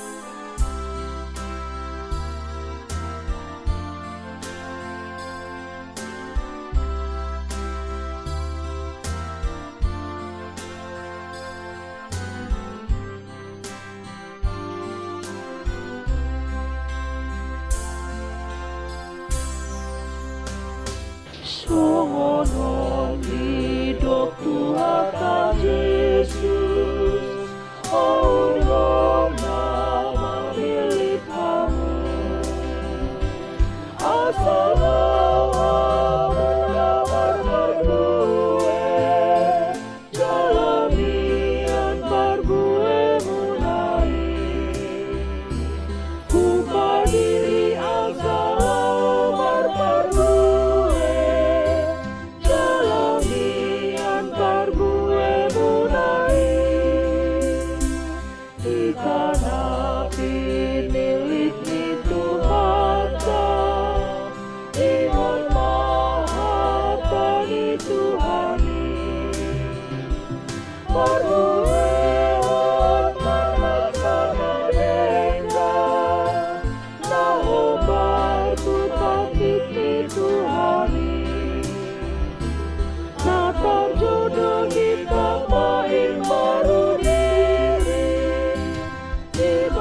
Bye. Maranatha. E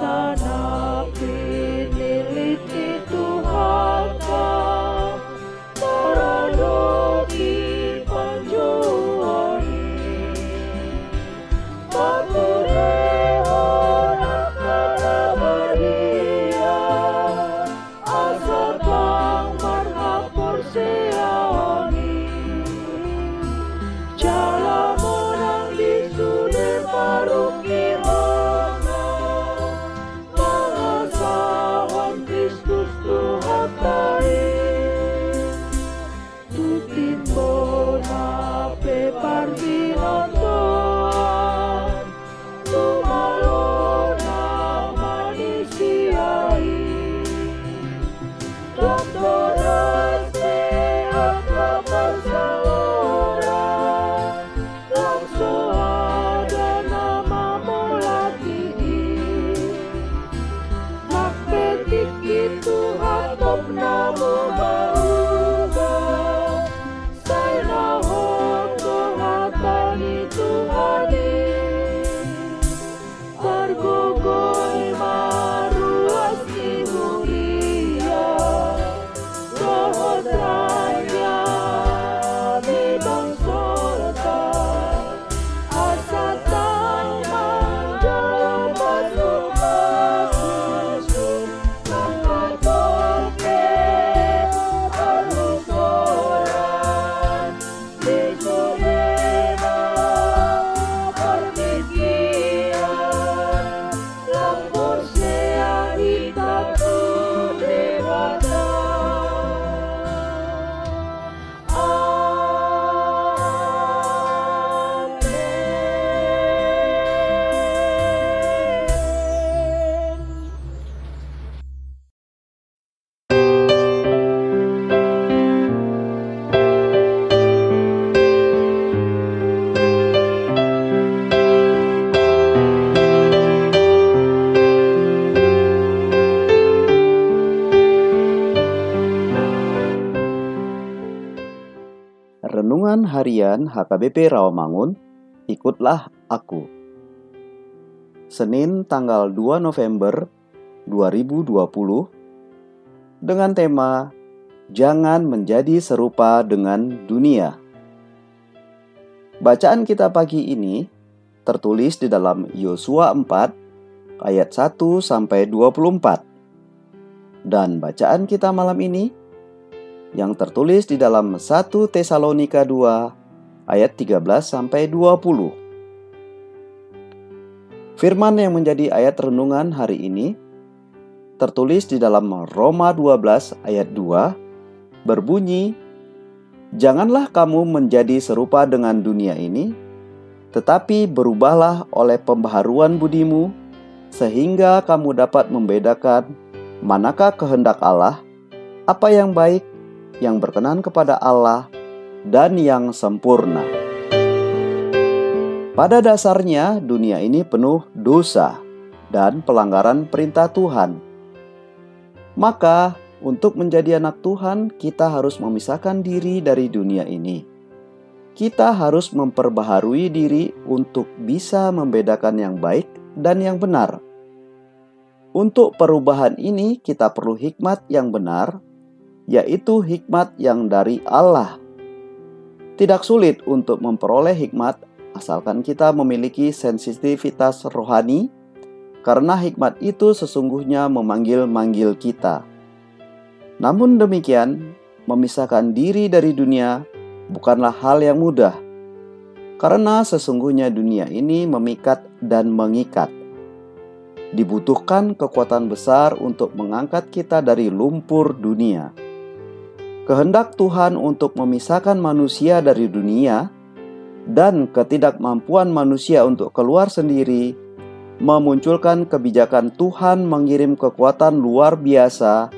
sana piniliti Tuhan Parado di panjuan Bagus Harian HKBP Rawamangun, ikutlah aku. Senin tanggal 2 November 2020 dengan tema Jangan menjadi serupa dengan dunia. Bacaan kita pagi ini tertulis di dalam Yosua 4 ayat 1 sampai 24. Dan bacaan kita malam ini yang tertulis di dalam 1 Tesalonika 2 ayat 13 sampai 20. Firman yang menjadi ayat renungan hari ini tertulis di dalam Roma 12 ayat 2 berbunyi Janganlah kamu menjadi serupa dengan dunia ini, tetapi berubahlah oleh pembaharuan budimu, sehingga kamu dapat membedakan manakah kehendak Allah, apa yang baik, yang berkenan kepada Allah, dan yang sempurna. Pada dasarnya, dunia ini penuh dosa dan pelanggaran perintah Tuhan. Maka, untuk menjadi anak Tuhan, kita harus memisahkan diri dari dunia ini. Kita harus memperbaharui diri untuk bisa membedakan yang baik dan yang benar. Untuk perubahan ini, kita perlu hikmat yang benar, yaitu hikmat yang dari Allah. Tidak sulit untuk memperoleh hikmat, asalkan kita memiliki sensitivitas rohani, karena hikmat itu sesungguhnya memanggil-manggil kita. Namun demikian, memisahkan diri dari dunia bukanlah hal yang mudah, karena sesungguhnya dunia ini memikat dan mengikat. Dibutuhkan kekuatan besar untuk mengangkat kita dari lumpur dunia. Kehendak Tuhan untuk memisahkan manusia dari dunia dan ketidakmampuan manusia untuk keluar sendiri memunculkan kebijakan Tuhan mengirim kekuatan luar biasa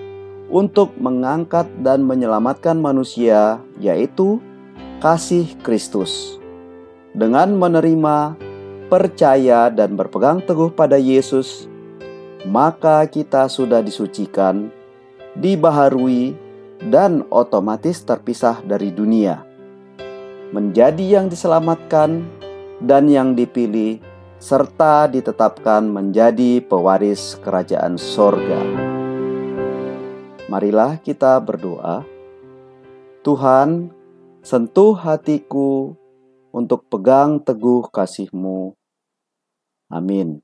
untuk mengangkat dan menyelamatkan manusia, yaitu kasih Kristus. Dengan menerima, percaya, dan berpegang teguh pada Yesus, maka kita sudah disucikan, dibaharui, dan otomatis terpisah dari dunia. Menjadi yang diselamatkan dan yang dipilih, serta ditetapkan menjadi pewaris kerajaan sorga. Marilah kita berdoa. Tuhan, sentuh hatiku untuk pegang teguh kasih-Mu. Amin.